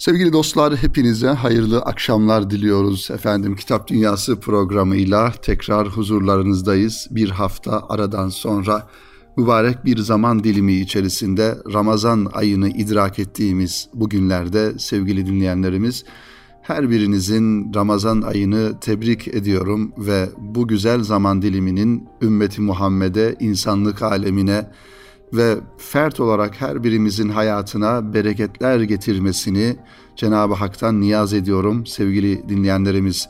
Sevgili dostlar hepinize hayırlı akşamlar diliyoruz. Efendim Kitap Dünyası programıyla tekrar huzurlarınızdayız. Bir hafta aradan sonra mübarek bir zaman dilimi içerisinde Ramazan ayını idrak ettiğimiz bu günlerde sevgili dinleyenlerimiz her birinizin Ramazan ayını tebrik ediyorum ve bu güzel zaman diliminin ümmeti Muhammed'e, insanlık alemine ve fert olarak her birimizin hayatına bereketler getirmesini Cenab-ı Hak'tan niyaz ediyorum sevgili dinleyenlerimiz.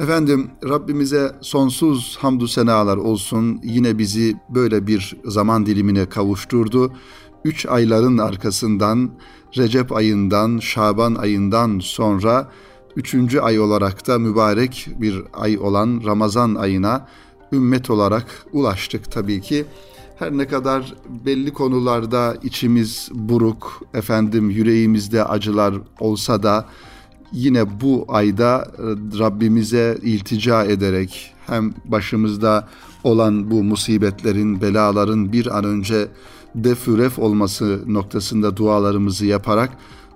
Efendim Rabbimize sonsuz hamdü senalar olsun. Yine bizi böyle bir zaman dilimine kavuşturdu. Üç ayların arkasından Recep ayından, Şaban ayından sonra üçüncü ay olarak da mübarek bir ay olan Ramazan ayına ümmet olarak ulaştık tabii ki. Her ne kadar belli konularda içimiz buruk, efendim yüreğimizde acılar olsa da yine bu ayda e, Rabbimize iltica ederek hem başımızda olan bu musibetlerin, belaların bir an önce defüref olması noktasında dualarımızı yaparak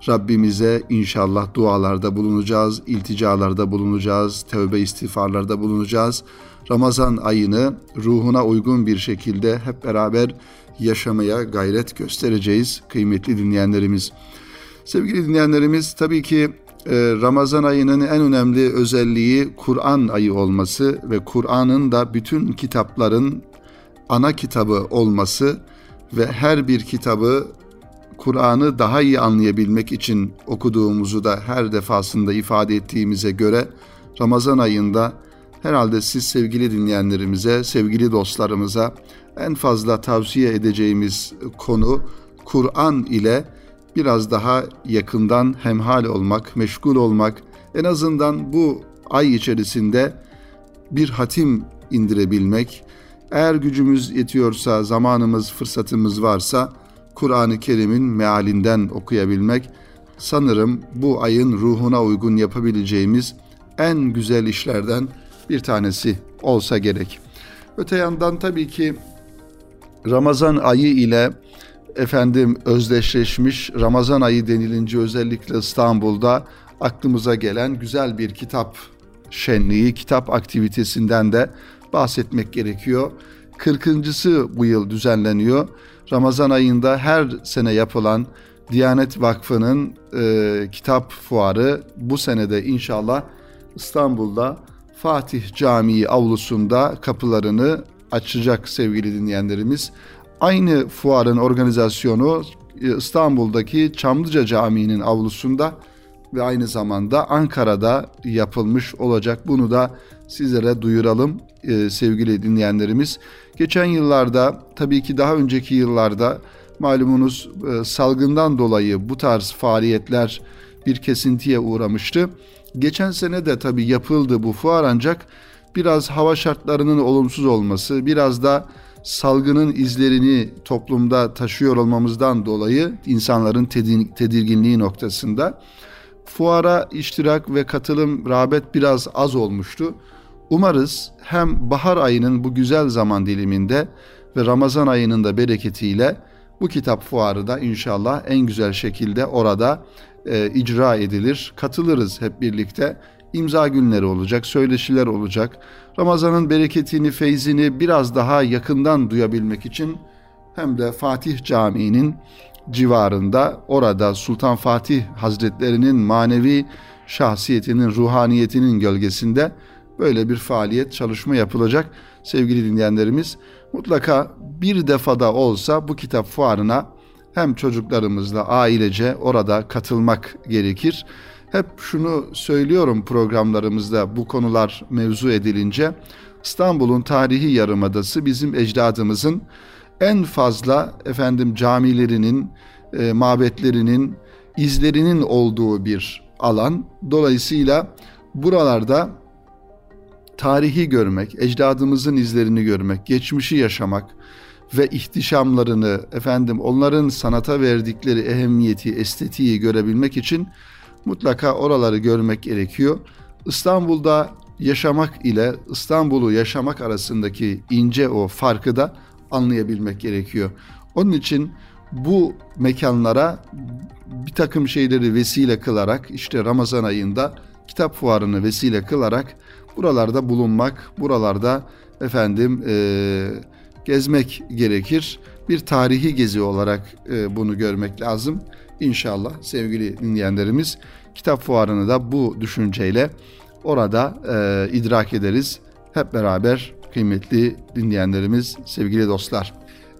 Rabbimize inşallah dualarda bulunacağız, ilticalarda bulunacağız, tövbe istiğfarlarda bulunacağız. Ramazan ayını ruhuna uygun bir şekilde hep beraber yaşamaya gayret göstereceğiz kıymetli dinleyenlerimiz. Sevgili dinleyenlerimiz tabii ki e, Ramazan ayının en önemli özelliği Kur'an ayı olması ve Kur'an'ın da bütün kitapların ana kitabı olması ve her bir kitabı Kur'an'ı daha iyi anlayabilmek için okuduğumuzu da her defasında ifade ettiğimize göre Ramazan ayında herhalde siz sevgili dinleyenlerimize, sevgili dostlarımıza en fazla tavsiye edeceğimiz konu Kur'an ile biraz daha yakından hemhal olmak, meşgul olmak, en azından bu ay içerisinde bir hatim indirebilmek, eğer gücümüz yetiyorsa, zamanımız, fırsatımız varsa Kur'an-ı Kerim'in mealinden okuyabilmek sanırım bu ayın ruhuna uygun yapabileceğimiz en güzel işlerden bir tanesi olsa gerek. Öte yandan tabii ki Ramazan ayı ile efendim özdeşleşmiş Ramazan ayı denilince özellikle İstanbul'da aklımıza gelen güzel bir kitap şenliği, kitap aktivitesinden de bahsetmek gerekiyor. 40.sı bu yıl düzenleniyor. Ramazan ayında her sene yapılan Diyanet Vakfı'nın e, kitap fuarı bu senede inşallah İstanbul'da Fatih Camii avlusunda kapılarını açacak sevgili dinleyenlerimiz. Aynı fuarın organizasyonu e, İstanbul'daki Çamlıca Camii'nin avlusunda ve aynı zamanda Ankara'da yapılmış olacak. Bunu da sizlere duyuralım e, sevgili dinleyenlerimiz. Geçen yıllarda tabii ki daha önceki yıllarda malumunuz e, salgından dolayı bu tarz faaliyetler bir kesintiye uğramıştı. Geçen sene de tabii yapıldı bu fuar ancak biraz hava şartlarının olumsuz olması, biraz da salgının izlerini toplumda taşıyor olmamızdan dolayı insanların tedirginliği noktasında fuara iştirak ve katılım rağbet biraz az olmuştu. Umarız hem bahar ayının bu güzel zaman diliminde ve Ramazan ayının da bereketiyle bu kitap fuarı da inşallah en güzel şekilde orada e, icra edilir. Katılırız hep birlikte. İmza günleri olacak, söyleşiler olacak. Ramazan'ın bereketini, feyzini biraz daha yakından duyabilmek için hem de Fatih Camii'nin civarında orada Sultan Fatih Hazretlerinin manevi şahsiyetinin, ruhaniyetinin gölgesinde böyle bir faaliyet, çalışma yapılacak sevgili dinleyenlerimiz. Mutlaka bir defada olsa bu kitap fuarına hem çocuklarımızla ailece orada katılmak gerekir. Hep şunu söylüyorum programlarımızda bu konular mevzu edilince İstanbul'un tarihi yarımadası bizim ecdadımızın en fazla efendim camilerinin, e, mabetlerinin, izlerinin olduğu bir alan. Dolayısıyla buralarda tarihi görmek, ecdadımızın izlerini görmek, geçmişi yaşamak ve ihtişamlarını, efendim onların sanata verdikleri ehemmiyeti, estetiği görebilmek için mutlaka oraları görmek gerekiyor. İstanbul'da yaşamak ile İstanbul'u yaşamak arasındaki ince o farkı da anlayabilmek gerekiyor. Onun için bu mekanlara bir takım şeyleri vesile kılarak işte Ramazan ayında kitap fuarını vesile kılarak buralarda bulunmak, buralarda efendim e, gezmek gerekir. Bir tarihi gezi olarak e, bunu görmek lazım. İnşallah sevgili dinleyenlerimiz kitap fuarını da bu düşünceyle orada e, idrak ederiz. Hep beraber kıymetli dinleyenlerimiz, sevgili dostlar.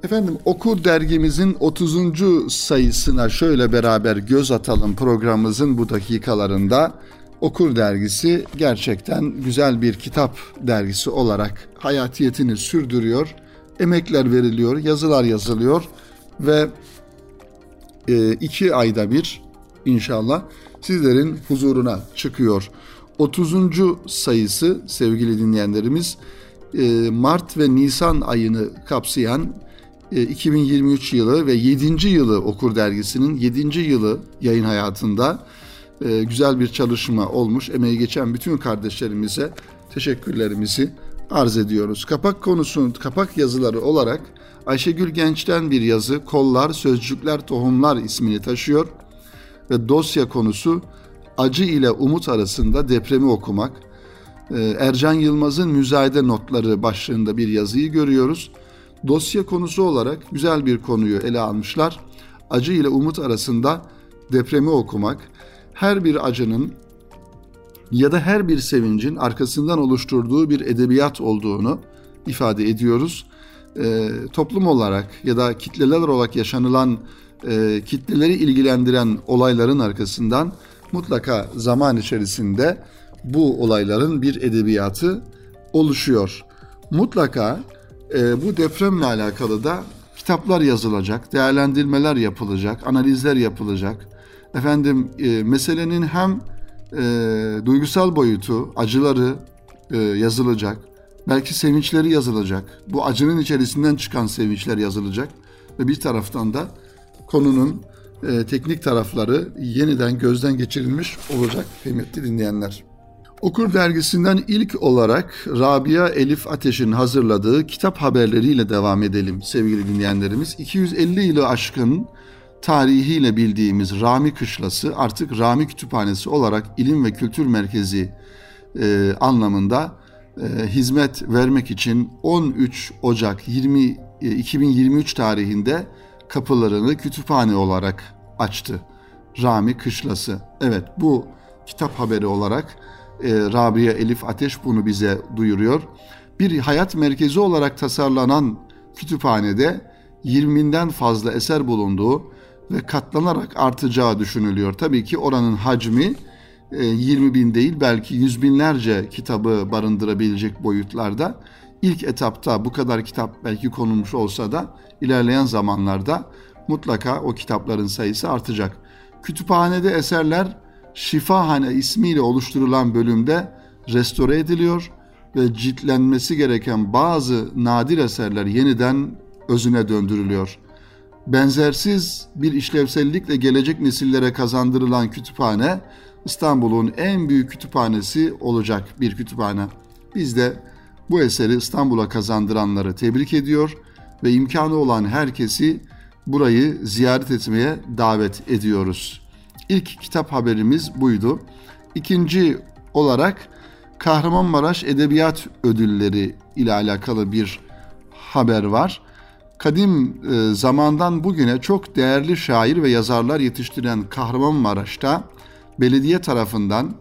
Efendim Okur dergimizin 30. sayısına şöyle beraber göz atalım programımızın bu dakikalarında. Okur dergisi gerçekten güzel bir kitap dergisi olarak hayatiyetini sürdürüyor. Emekler veriliyor, yazılar yazılıyor ve e, iki ayda bir inşallah sizlerin huzuruna çıkıyor. 30. sayısı sevgili dinleyenlerimiz e, Mart ve Nisan ayını kapsayan 2023 e, yılı ve 7. yılı Okur Dergisi'nin 7. yılı yayın hayatında e, güzel bir çalışma olmuş. Emeği geçen bütün kardeşlerimize teşekkürlerimizi arz ediyoruz. Kapak konusunun kapak yazıları olarak Ayşegül Genç'ten bir yazı Kollar, Sözcükler, Tohumlar ismini taşıyor ve dosya konusu acı ile umut arasında depremi okumak. E, Ercan Yılmaz'ın müzayede notları başlığında bir yazıyı görüyoruz. Dosya konusu olarak güzel bir konuyu ele almışlar. Acı ile umut arasında depremi okumak her bir acının ya da her bir sevincin arkasından oluşturduğu bir edebiyat olduğunu ifade ediyoruz. E, toplum olarak ya da kitleler olarak yaşanılan e, kitleleri ilgilendiren olayların arkasından mutlaka zaman içerisinde bu olayların bir edebiyatı oluşuyor. Mutlaka e, bu depremle alakalı da kitaplar yazılacak, değerlendirmeler yapılacak, analizler yapılacak. Efendim e, meselenin hem e, duygusal boyutu, acıları e, yazılacak, belki sevinçleri yazılacak. Bu acının içerisinden çıkan sevinçler yazılacak ve bir taraftan da konunun e, teknik tarafları yeniden gözden geçirilmiş olacak kıymetli dinleyenler. Okur dergisinden ilk olarak Rabia Elif Ateş'in hazırladığı kitap haberleriyle devam edelim sevgili dinleyenlerimiz. 250 yılı aşkın tarihiyle bildiğimiz Rami Kışlası artık Rami Kütüphanesi olarak ilim ve kültür merkezi e, anlamında e, hizmet vermek için 13 Ocak 20 e, 2023 tarihinde kapılarını kütüphane olarak açtı. Rami Kışlası. Evet bu kitap haberi olarak e, Rabia Elif Ateş bunu bize duyuruyor. Bir hayat merkezi olarak tasarlanan kütüphanede 20'den fazla eser bulunduğu ve katlanarak artacağı düşünülüyor. Tabii ki oranın hacmi 20 e, bin değil belki yüz binlerce kitabı barındırabilecek boyutlarda. İlk etapta bu kadar kitap belki konulmuş olsa da ilerleyen zamanlarda mutlaka o kitapların sayısı artacak. Kütüphanede eserler Şifahane ismiyle oluşturulan bölümde restore ediliyor ve ciltlenmesi gereken bazı nadir eserler yeniden özüne döndürülüyor. Benzersiz bir işlevsellikle gelecek nesillere kazandırılan kütüphane İstanbul'un en büyük kütüphanesi olacak bir kütüphane. Biz de bu eseri İstanbul'a kazandıranları tebrik ediyor ve imkanı olan herkesi burayı ziyaret etmeye davet ediyoruz. İlk kitap haberimiz buydu. İkinci olarak Kahramanmaraş Edebiyat Ödülleri ile alakalı bir haber var. Kadim e, zamandan bugüne çok değerli şair ve yazarlar yetiştiren Kahramanmaraş'ta belediye tarafından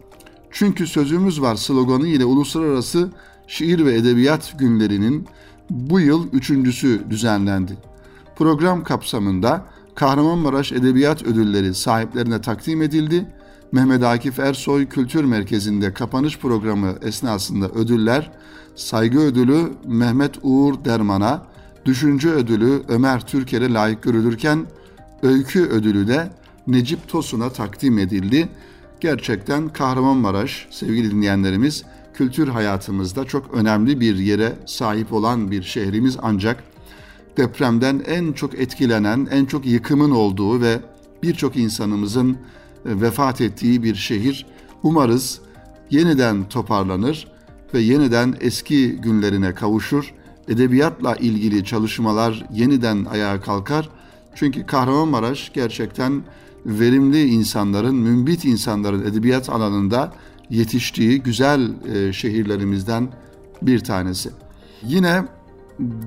çünkü sözümüz var sloganı ile uluslararası şiir ve edebiyat günlerinin bu yıl üçüncüsü düzenlendi. Program kapsamında Kahramanmaraş Edebiyat Ödülleri sahiplerine takdim edildi. Mehmet Akif Ersoy Kültür Merkezi'nde kapanış programı esnasında ödüller, saygı ödülü Mehmet Uğur Derman'a, düşünce ödülü Ömer Türker'e layık görülürken öykü ödülü de Necip Tosun'a takdim edildi. Gerçekten Kahramanmaraş sevgili dinleyenlerimiz kültür hayatımızda çok önemli bir yere sahip olan bir şehrimiz ancak depremden en çok etkilenen, en çok yıkımın olduğu ve birçok insanımızın e, vefat ettiği bir şehir. Umarız yeniden toparlanır ve yeniden eski günlerine kavuşur. Edebiyatla ilgili çalışmalar yeniden ayağa kalkar Çünkü Kahramanmaraş gerçekten verimli insanların, mümbit insanların edebiyat alanında yetiştiği güzel e, şehirlerimizden bir tanesi. Yine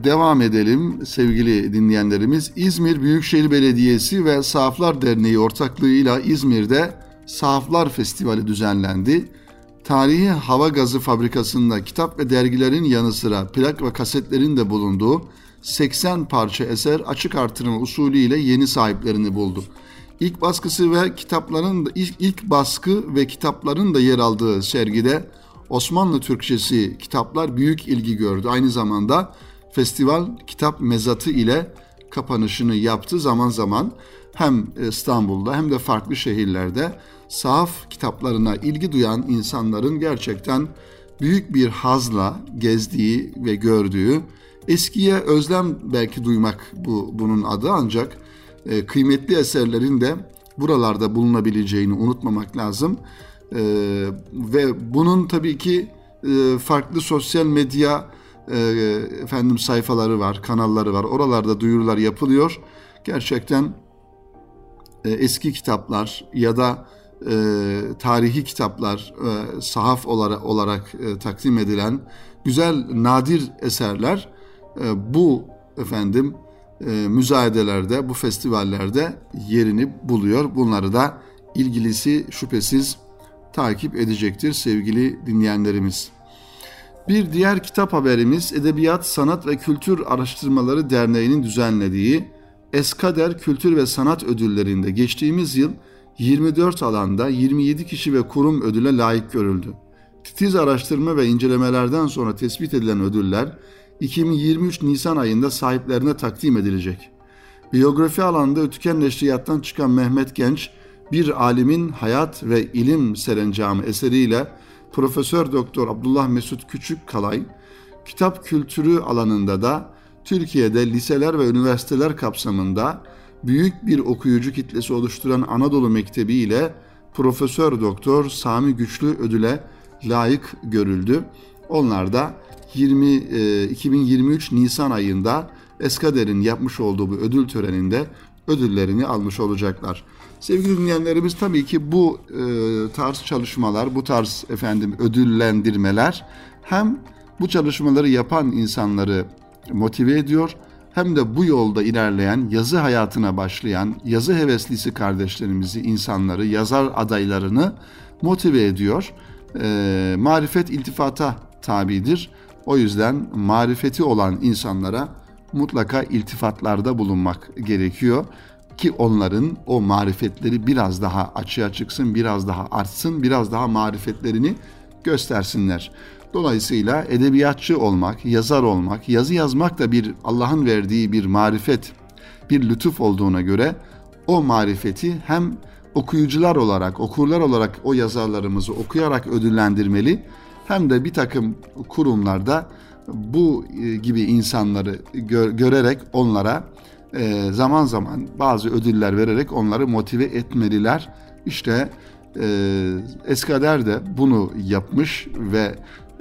devam edelim sevgili dinleyenlerimiz. İzmir Büyükşehir Belediyesi ve Sahaflar Derneği ortaklığıyla İzmir'de Sahaflar Festivali düzenlendi. Tarihi hava gazı fabrikasında kitap ve dergilerin yanı sıra plak ve kasetlerin de bulunduğu 80 parça eser açık artırma usulüyle yeni sahiplerini buldu. İlk baskısı ve kitapların da ilk, ilk baskı ve kitapların da yer aldığı sergide Osmanlı Türkçesi kitaplar büyük ilgi gördü. Aynı zamanda festival kitap mezatı ile kapanışını yaptı zaman zaman hem İstanbul'da hem de farklı şehirlerde sahaf kitaplarına ilgi duyan insanların gerçekten büyük bir hazla gezdiği ve gördüğü eskiye özlem belki duymak bu bunun adı ancak e, kıymetli eserlerin de buralarda bulunabileceğini unutmamak lazım. E, ve bunun tabii ki e, farklı sosyal medya e, efendim sayfaları var, kanalları var. Oralarda duyurular yapılıyor. Gerçekten e, eski kitaplar ya da e, tarihi kitaplar e, sahaf olarak, olarak e, takdim edilen güzel nadir eserler e, bu efendim e, müzayedelerde, bu festivallerde yerini buluyor. Bunları da ilgilisi şüphesiz takip edecektir sevgili dinleyenlerimiz. Bir diğer kitap haberimiz Edebiyat, Sanat ve Kültür Araştırmaları Derneği'nin düzenlediği Eskader Kültür ve Sanat Ödülleri'nde geçtiğimiz yıl 24 alanda 27 kişi ve kurum ödüle layık görüldü. Titiz araştırma ve incelemelerden sonra tespit edilen ödüller 2023 Nisan ayında sahiplerine takdim edilecek. Biyografi alanında Ötüken Neşriyat'tan çıkan Mehmet Genç, bir alimin hayat ve ilim serencamı eseriyle Profesör Doktor Abdullah Mesut Küçük Kalay, kitap kültürü alanında da Türkiye'de liseler ve üniversiteler kapsamında büyük bir okuyucu kitlesi oluşturan Anadolu Mektebi ile Profesör Doktor Sami Güçlü ödüle layık görüldü. Onlar da 20 e, 2023 Nisan ayında Eskader'in yapmış olduğu bu ödül töreninde ödüllerini almış olacaklar. Sevgili dinleyenlerimiz tabii ki bu e, tarz çalışmalar, bu tarz efendim ödüllendirmeler hem bu çalışmaları yapan insanları motive ediyor hem de bu yolda ilerleyen, yazı hayatına başlayan, yazı heveslisi kardeşlerimizi, insanları, yazar adaylarını motive ediyor. E, marifet iltifata tabidir. O yüzden marifeti olan insanlara mutlaka iltifatlarda bulunmak gerekiyor ki onların o marifetleri biraz daha açığa çıksın, biraz daha artsın, biraz daha marifetlerini göstersinler. Dolayısıyla edebiyatçı olmak, yazar olmak, yazı yazmak da bir Allah'ın verdiği bir marifet, bir lütuf olduğuna göre o marifeti hem okuyucular olarak, okurlar olarak o yazarlarımızı okuyarak ödüllendirmeli hem de bir takım kurumlarda bu e, gibi insanları gö- görerek onlara e, zaman zaman bazı ödüller vererek onları motive etmeliler. İşte e, Eskader de bunu yapmış ve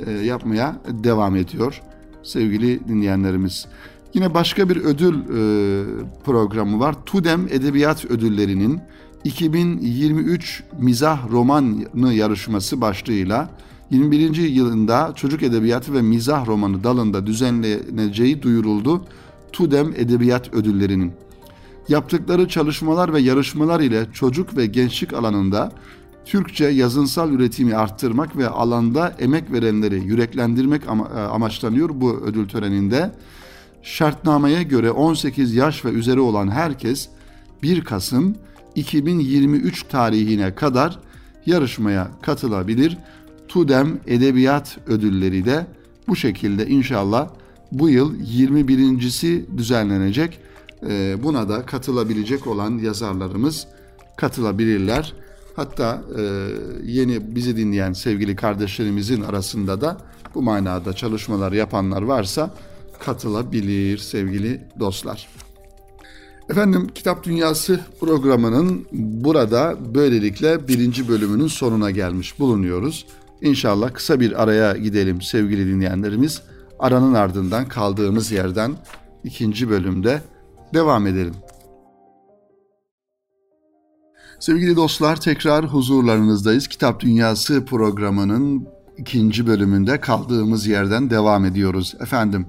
e, yapmaya devam ediyor sevgili dinleyenlerimiz. Yine başka bir ödül e, programı var. TUDEM Edebiyat Ödülleri'nin 2023 Mizah Romanı yarışması başlığıyla 21. yılında çocuk edebiyatı ve mizah romanı dalında düzenleneceği duyuruldu. TUDEM Edebiyat Ödülleri'nin. Yaptıkları çalışmalar ve yarışmalar ile çocuk ve gençlik alanında Türkçe yazınsal üretimi arttırmak ve alanda emek verenleri yüreklendirmek e, amaçlanıyor bu ödül töreninde. Şartnameye göre 18 yaş ve üzeri olan herkes 1 Kasım 2023 tarihine kadar yarışmaya katılabilir. TUDEM Edebiyat Ödülleri de bu şekilde inşallah bu yıl 21.si düzenlenecek. E, buna da katılabilecek olan yazarlarımız katılabilirler. Hatta e, yeni bizi dinleyen sevgili kardeşlerimizin arasında da bu manada çalışmalar yapanlar varsa katılabilir sevgili dostlar. Efendim Kitap Dünyası programının burada böylelikle birinci bölümünün sonuna gelmiş bulunuyoruz. İnşallah kısa bir araya gidelim sevgili dinleyenlerimiz. Aranın ardından kaldığımız yerden ikinci bölümde devam edelim. Sevgili dostlar tekrar huzurlarınızdayız. Kitap Dünyası programının ikinci bölümünde kaldığımız yerden devam ediyoruz. Efendim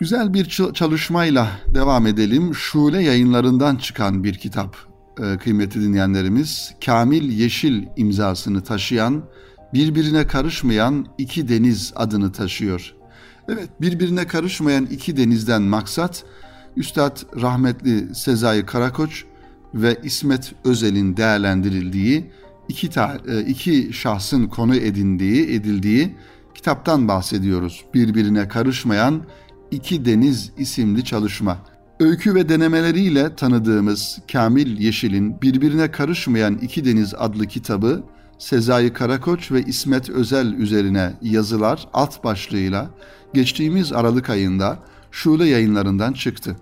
güzel bir çalışmayla devam edelim. Şule yayınlarından çıkan bir kitap e, kıymetli dinleyenlerimiz. Kamil Yeşil imzasını taşıyan birbirine karışmayan iki deniz adını taşıyor. Evet birbirine karışmayan iki denizden maksat Üstad rahmetli Sezai Karakoç ve İsmet Özel'in değerlendirildiği iki, ta, e, iki şahsın konu edindiği, edildiği kitaptan bahsediyoruz. Birbirine karışmayan İki Deniz isimli çalışma. Öykü ve denemeleriyle tanıdığımız Kamil Yeşil'in Birbirine Karışmayan İki Deniz adlı kitabı Sezai Karakoç ve İsmet Özel üzerine yazılar alt başlığıyla geçtiğimiz Aralık ayında Şule yayınlarından çıktı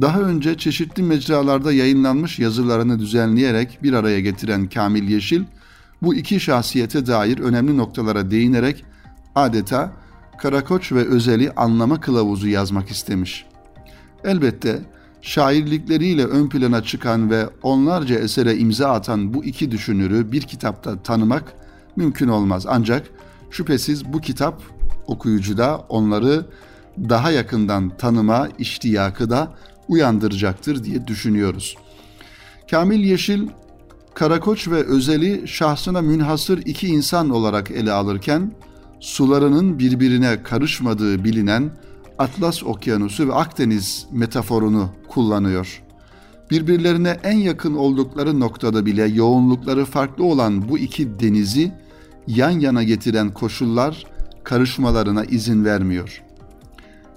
daha önce çeşitli mecralarda yayınlanmış yazılarını düzenleyerek bir araya getiren Kamil Yeşil, bu iki şahsiyete dair önemli noktalara değinerek adeta Karakoç ve Özel'i anlama kılavuzu yazmak istemiş. Elbette şairlikleriyle ön plana çıkan ve onlarca esere imza atan bu iki düşünürü bir kitapta tanımak mümkün olmaz. Ancak şüphesiz bu kitap okuyucuda onları daha yakından tanıma iştiyakı da uyandıracaktır diye düşünüyoruz. Kamil Yeşil, Karakoç ve Özel'i şahsına münhasır iki insan olarak ele alırken, sularının birbirine karışmadığı bilinen Atlas Okyanusu ve Akdeniz metaforunu kullanıyor. Birbirlerine en yakın oldukları noktada bile yoğunlukları farklı olan bu iki denizi yan yana getiren koşullar karışmalarına izin vermiyor.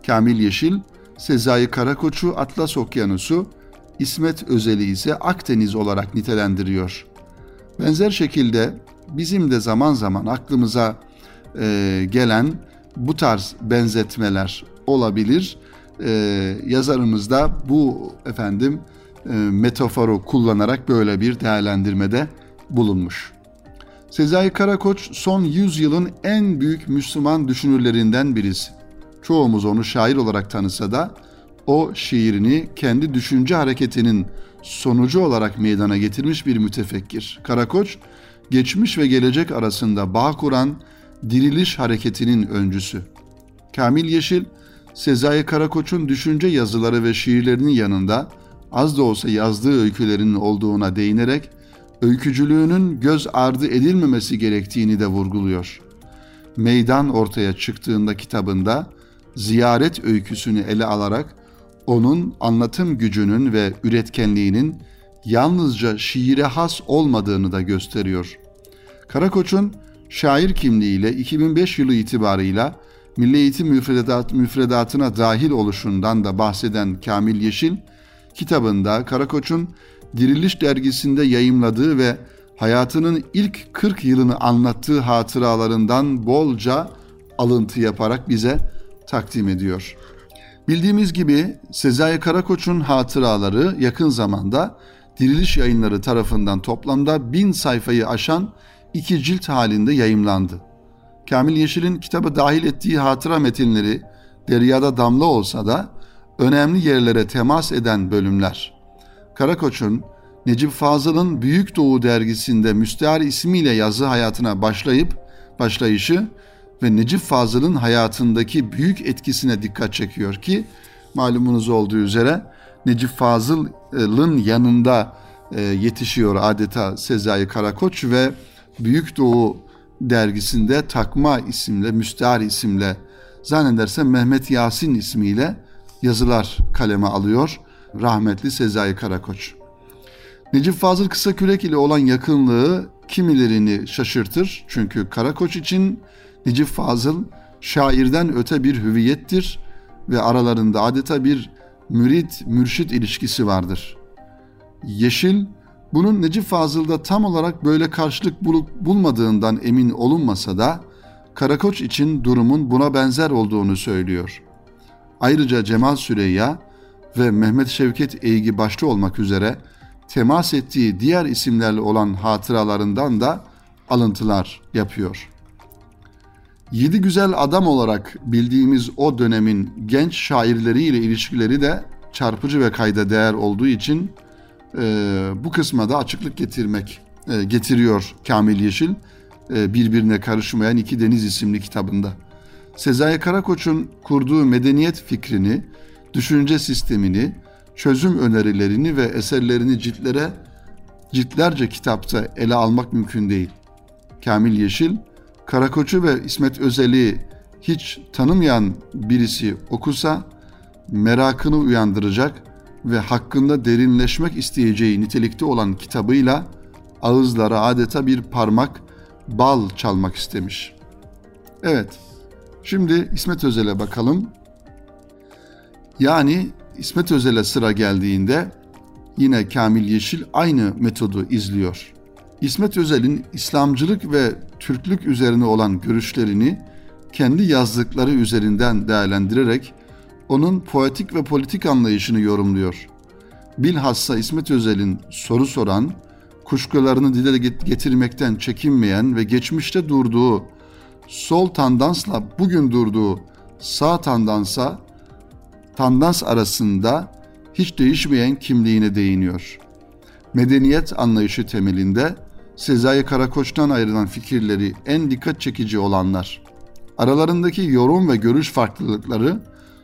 Kamil Yeşil, Sezai Karakoç'u Atlas Okyanusu, İsmet Özel'i ise Akdeniz olarak nitelendiriyor. Benzer şekilde bizim de zaman zaman aklımıza e, gelen bu tarz benzetmeler olabilir. E, yazarımız da bu efendim e, metaforu kullanarak böyle bir değerlendirmede bulunmuş. Sezai Karakoç son 100 yılın en büyük Müslüman düşünürlerinden birisi çoğumuz onu şair olarak tanısa da o şiirini kendi düşünce hareketinin sonucu olarak meydana getirmiş bir mütefekkir. Karakoç, geçmiş ve gelecek arasında bağ kuran diriliş hareketinin öncüsü. Kamil Yeşil, Sezai Karakoç'un düşünce yazıları ve şiirlerinin yanında az da olsa yazdığı öykülerinin olduğuna değinerek öykücülüğünün göz ardı edilmemesi gerektiğini de vurguluyor. Meydan ortaya çıktığında kitabında ziyaret öyküsünü ele alarak onun anlatım gücünün ve üretkenliğinin yalnızca şiire has olmadığını da gösteriyor. Karakoç'un şair kimliğiyle 2005 yılı itibarıyla Milli Eğitim müfredat, müfredatına dahil oluşundan da bahseden Kamil Yeşil, kitabında Karakoç'un Diriliş dergisinde yayımladığı ve hayatının ilk 40 yılını anlattığı hatıralarından bolca alıntı yaparak bize takdim ediyor. Bildiğimiz gibi Sezai Karakoç'un hatıraları yakın zamanda Diriliş Yayınları tarafından toplamda bin sayfayı aşan iki cilt halinde yayımlandı. Kamil Yeşil'in kitaba dahil ettiği hatıra metinleri deryada damla olsa da önemli yerlere temas eden bölümler. Karakoç'un Necip Fazıl'ın Büyük Doğu dergisinde Müstehar ismiyle yazı hayatına başlayıp başlayışı ve Necip Fazıl'ın hayatındaki büyük etkisine dikkat çekiyor ki malumunuz olduğu üzere Necip Fazıl'ın yanında e, yetişiyor adeta Sezai Karakoç ve Büyük Doğu dergisinde Takma isimle, Müstehar isimle zannedersem Mehmet Yasin ismiyle yazılar kaleme alıyor rahmetli Sezai Karakoç. Necip Fazıl Kısakürek ile olan yakınlığı kimilerini şaşırtır. Çünkü Karakoç için Necip Fazıl şairden öte bir hüviyettir ve aralarında adeta bir mürit-mürşit ilişkisi vardır. Yeşil, bunun Necip Fazıl'da tam olarak böyle karşılık bulup bulmadığından emin olunmasa da Karakoç için durumun buna benzer olduğunu söylüyor. Ayrıca Cemal Süreyya ve Mehmet Şevket Eygi başta olmak üzere temas ettiği diğer isimlerle olan hatıralarından da alıntılar yapıyor. Yedi güzel adam olarak bildiğimiz o dönemin genç şairleriyle ilişkileri de çarpıcı ve kayda değer olduğu için e, bu kısma da açıklık getirmek e, getiriyor Kamil Yeşil e, birbirine karışmayan iki deniz isimli kitabında. Sezai Karakoç'un kurduğu medeniyet fikrini, düşünce sistemini, çözüm önerilerini ve eserlerini ciltlere ciltlerce kitapta ele almak mümkün değil. Kamil Yeşil, Karakoç'u ve İsmet Özel'i hiç tanımayan birisi okusa merakını uyandıracak ve hakkında derinleşmek isteyeceği nitelikte olan kitabıyla ağızlara adeta bir parmak bal çalmak istemiş. Evet, şimdi İsmet Özel'e bakalım. Yani İsmet Özel'e sıra geldiğinde yine Kamil Yeşil aynı metodu izliyor. İsmet Özel'in İslamcılık ve Türklük üzerine olan görüşlerini kendi yazdıkları üzerinden değerlendirerek onun poetik ve politik anlayışını yorumluyor. Bilhassa İsmet Özel'in soru soran, kuşkularını dile getirmekten çekinmeyen ve geçmişte durduğu sol tandansla bugün durduğu sağ tandansa tandans arasında hiç değişmeyen kimliğine değiniyor. Medeniyet anlayışı temelinde Sezai Karakoç'tan ayrılan fikirleri en dikkat çekici olanlar. Aralarındaki yorum ve görüş farklılıkları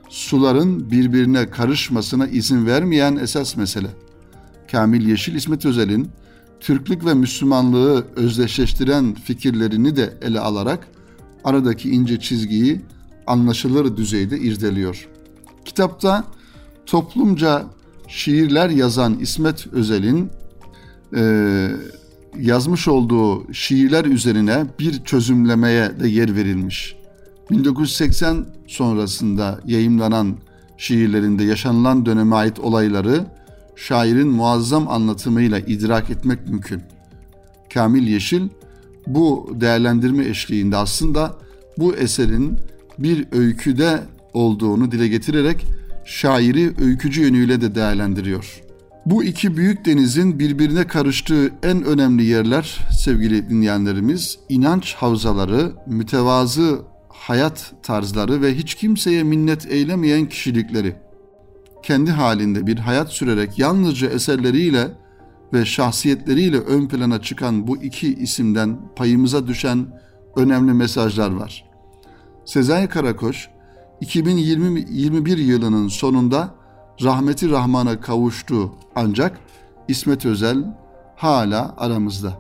suların birbirine karışmasına izin vermeyen esas mesele. Kamil Yeşil İsmet Özel'in Türklük ve Müslümanlığı özdeşleştiren fikirlerini de ele alarak aradaki ince çizgiyi anlaşılır düzeyde irdeliyor. Kitapta toplumca şiirler yazan İsmet Özel'in e, yazmış olduğu şiirler üzerine bir çözümlemeye de yer verilmiş. 1980 sonrasında yayımlanan şiirlerinde yaşanılan döneme ait olayları şairin muazzam anlatımıyla idrak etmek mümkün. Kamil Yeşil bu değerlendirme eşliğinde aslında bu eserin bir öyküde olduğunu dile getirerek şairi öykücü yönüyle de değerlendiriyor. Bu iki büyük denizin birbirine karıştığı en önemli yerler sevgili dinleyenlerimiz inanç havzaları, mütevazı hayat tarzları ve hiç kimseye minnet eylemeyen kişilikleri. Kendi halinde bir hayat sürerek yalnızca eserleriyle ve şahsiyetleriyle ön plana çıkan bu iki isimden payımıza düşen önemli mesajlar var. Sezai Karakoç 2021 yılının sonunda rahmeti Rahman'a kavuştu ancak İsmet Özel hala aramızda.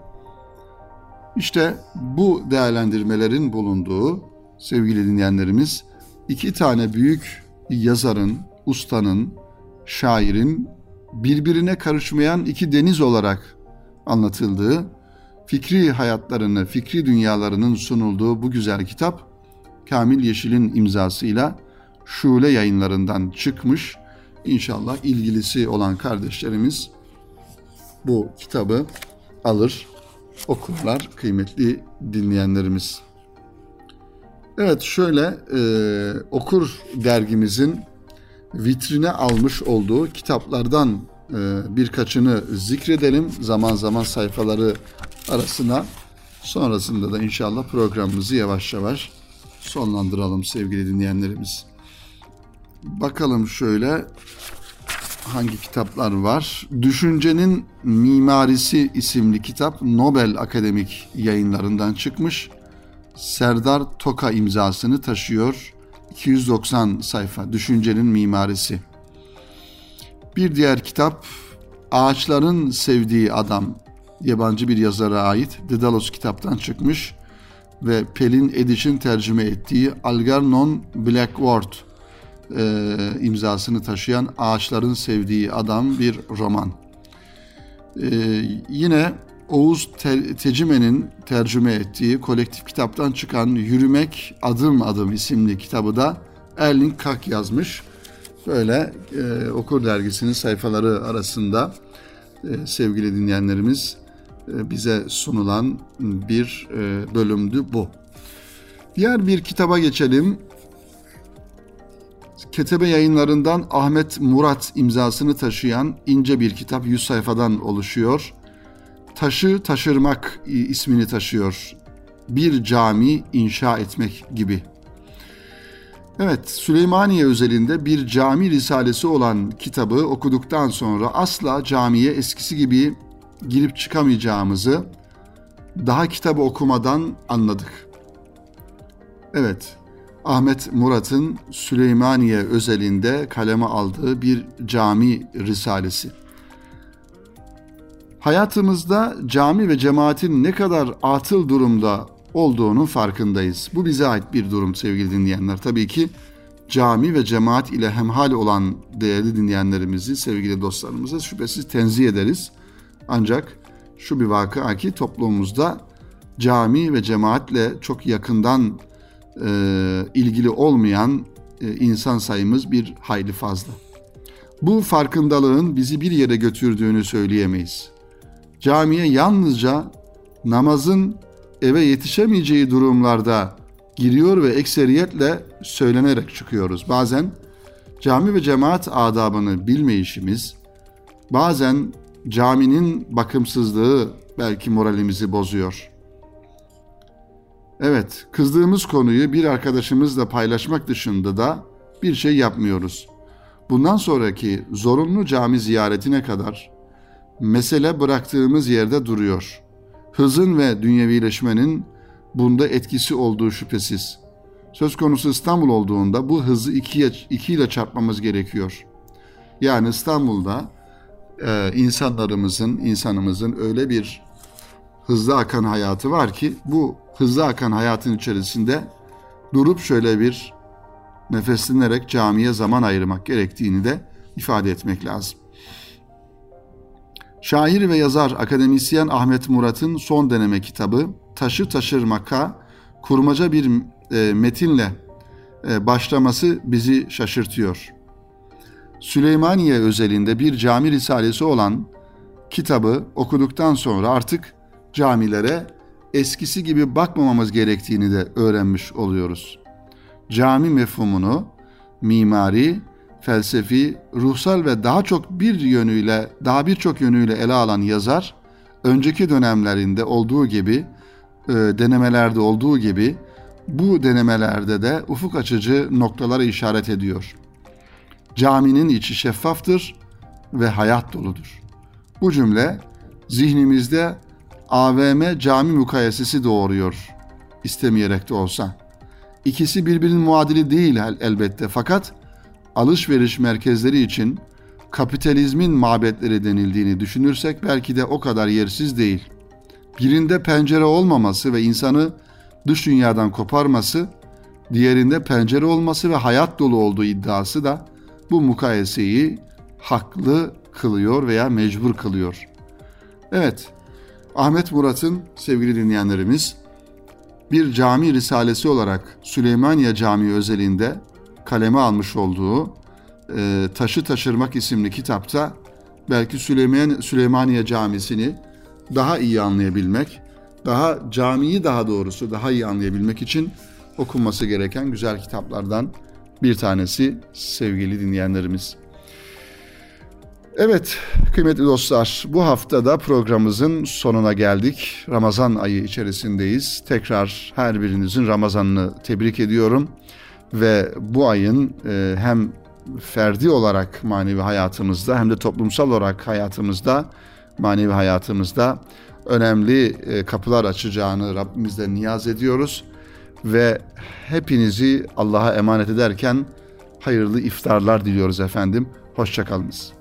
İşte bu değerlendirmelerin bulunduğu sevgili dinleyenlerimiz iki tane büyük yazarın, ustanın, şairin birbirine karışmayan iki deniz olarak anlatıldığı, fikri hayatlarını, fikri dünyalarının sunulduğu bu güzel kitap Kamil Yeşil'in imzasıyla Şule yayınlarından çıkmış. İnşallah ilgilisi olan kardeşlerimiz bu kitabı alır, okurlar kıymetli dinleyenlerimiz. Evet şöyle e, Okur dergimizin vitrine almış olduğu kitaplardan e, birkaçını zikredelim. Zaman zaman sayfaları arasına sonrasında da inşallah programımızı yavaş yavaş sonlandıralım sevgili dinleyenlerimiz. Bakalım şöyle hangi kitaplar var? Düşüncenin Mimarisi isimli kitap Nobel Akademik yayınlarından çıkmış. Serdar Toka imzasını taşıyor. 290 sayfa Düşüncenin Mimarisi. Bir diğer kitap Ağaçların Sevdiği Adam yabancı bir yazara ait Dedalos kitaptan çıkmış ve Pelin Ediş'in tercüme ettiği Algernon Blackwood e, imzasını taşıyan Ağaçların Sevdiği Adam bir roman. E, yine Oğuz Te- Tecime'nin tercüme ettiği kolektif kitaptan çıkan Yürümek Adım Adım isimli kitabı da Erling Kak yazmış. Böyle e, Okur Dergisi'nin sayfaları arasında e, sevgili dinleyenlerimiz e, bize sunulan bir e, bölümdü bu. Diğer bir kitaba geçelim. Ketebe yayınlarından Ahmet Murat imzasını taşıyan ince bir kitap 100 sayfadan oluşuyor. Taşı taşırmak ismini taşıyor. Bir cami inşa etmek gibi. Evet, Süleymaniye özelinde bir cami risalesi olan kitabı okuduktan sonra asla camiye eskisi gibi girip çıkamayacağımızı daha kitabı okumadan anladık. Evet, Ahmet Murat'ın Süleymaniye özelinde kaleme aldığı bir cami risalesi. Hayatımızda cami ve cemaatin ne kadar atıl durumda olduğunun farkındayız. Bu bize ait bir durum sevgili dinleyenler. Tabii ki cami ve cemaat ile hemhal olan değerli dinleyenlerimizi, sevgili dostlarımızı şüphesiz tenzih ederiz. Ancak şu bir vakıa ki toplumumuzda cami ve cemaatle çok yakından e, ilgili olmayan e, insan sayımız bir hayli fazla. Bu farkındalığın bizi bir yere götürdüğünü söyleyemeyiz. Camiye yalnızca namazın eve yetişemeyeceği durumlarda giriyor ve ekseriyetle söylenerek çıkıyoruz. Bazen cami ve cemaat adabını bilmeyişimiz, bazen caminin bakımsızlığı belki moralimizi bozuyor. Evet, kızdığımız konuyu bir arkadaşımızla paylaşmak dışında da bir şey yapmıyoruz. Bundan sonraki zorunlu cami ziyaretine kadar mesele bıraktığımız yerde duruyor. Hızın ve dünyevileşmenin bunda etkisi olduğu şüphesiz. Söz konusu İstanbul olduğunda bu hızı ikiye, ikiyle çarpmamız gerekiyor. Yani İstanbul'da e, insanlarımızın, insanımızın öyle bir hızlı akan hayatı var ki bu hızlı akan hayatın içerisinde durup şöyle bir nefeslenerek camiye zaman ayırmak gerektiğini de ifade etmek lazım. Şair ve yazar akademisyen Ahmet Murat'ın son deneme kitabı Taşı Taşırmak'a kurmaca bir e, metinle e, başlaması bizi şaşırtıyor. Süleymaniye özelinde bir cami risalesi olan kitabı okuduktan sonra artık camilere eskisi gibi bakmamamız gerektiğini de öğrenmiş oluyoruz. Cami mefhumunu mimari, felsefi, ruhsal ve daha çok bir yönüyle, daha birçok yönüyle ele alan yazar, önceki dönemlerinde olduğu gibi, e, denemelerde olduğu gibi, bu denemelerde de ufuk açıcı noktalara işaret ediyor. Caminin içi şeffaftır ve hayat doludur. Bu cümle zihnimizde AVM cami mukayesesi doğuruyor, istemeyerek de olsa. İkisi birbirinin muadili değil elbette fakat alışveriş merkezleri için kapitalizmin mabetleri denildiğini düşünürsek belki de o kadar yersiz değil. Birinde pencere olmaması ve insanı dış dünyadan koparması, diğerinde pencere olması ve hayat dolu olduğu iddiası da bu mukayeseyi haklı kılıyor veya mecbur kılıyor. Evet, Ahmet Murat'ın sevgili dinleyenlerimiz bir cami risalesi olarak Süleymaniye Camii özelinde kaleme almış olduğu e, Taşı Taşırmak isimli kitapta belki Süleyman, Süleymaniye Camisi'ni daha iyi anlayabilmek, daha camiyi daha doğrusu daha iyi anlayabilmek için okunması gereken güzel kitaplardan bir tanesi sevgili dinleyenlerimiz. Evet kıymetli dostlar bu haftada programımızın sonuna geldik. Ramazan ayı içerisindeyiz. Tekrar her birinizin Ramazanını tebrik ediyorum. Ve bu ayın e, hem ferdi olarak manevi hayatımızda hem de toplumsal olarak hayatımızda, manevi hayatımızda önemli e, kapılar açacağını Rabbimizden niyaz ediyoruz. Ve hepinizi Allah'a emanet ederken hayırlı iftarlar diliyoruz efendim. Hoşçakalınız.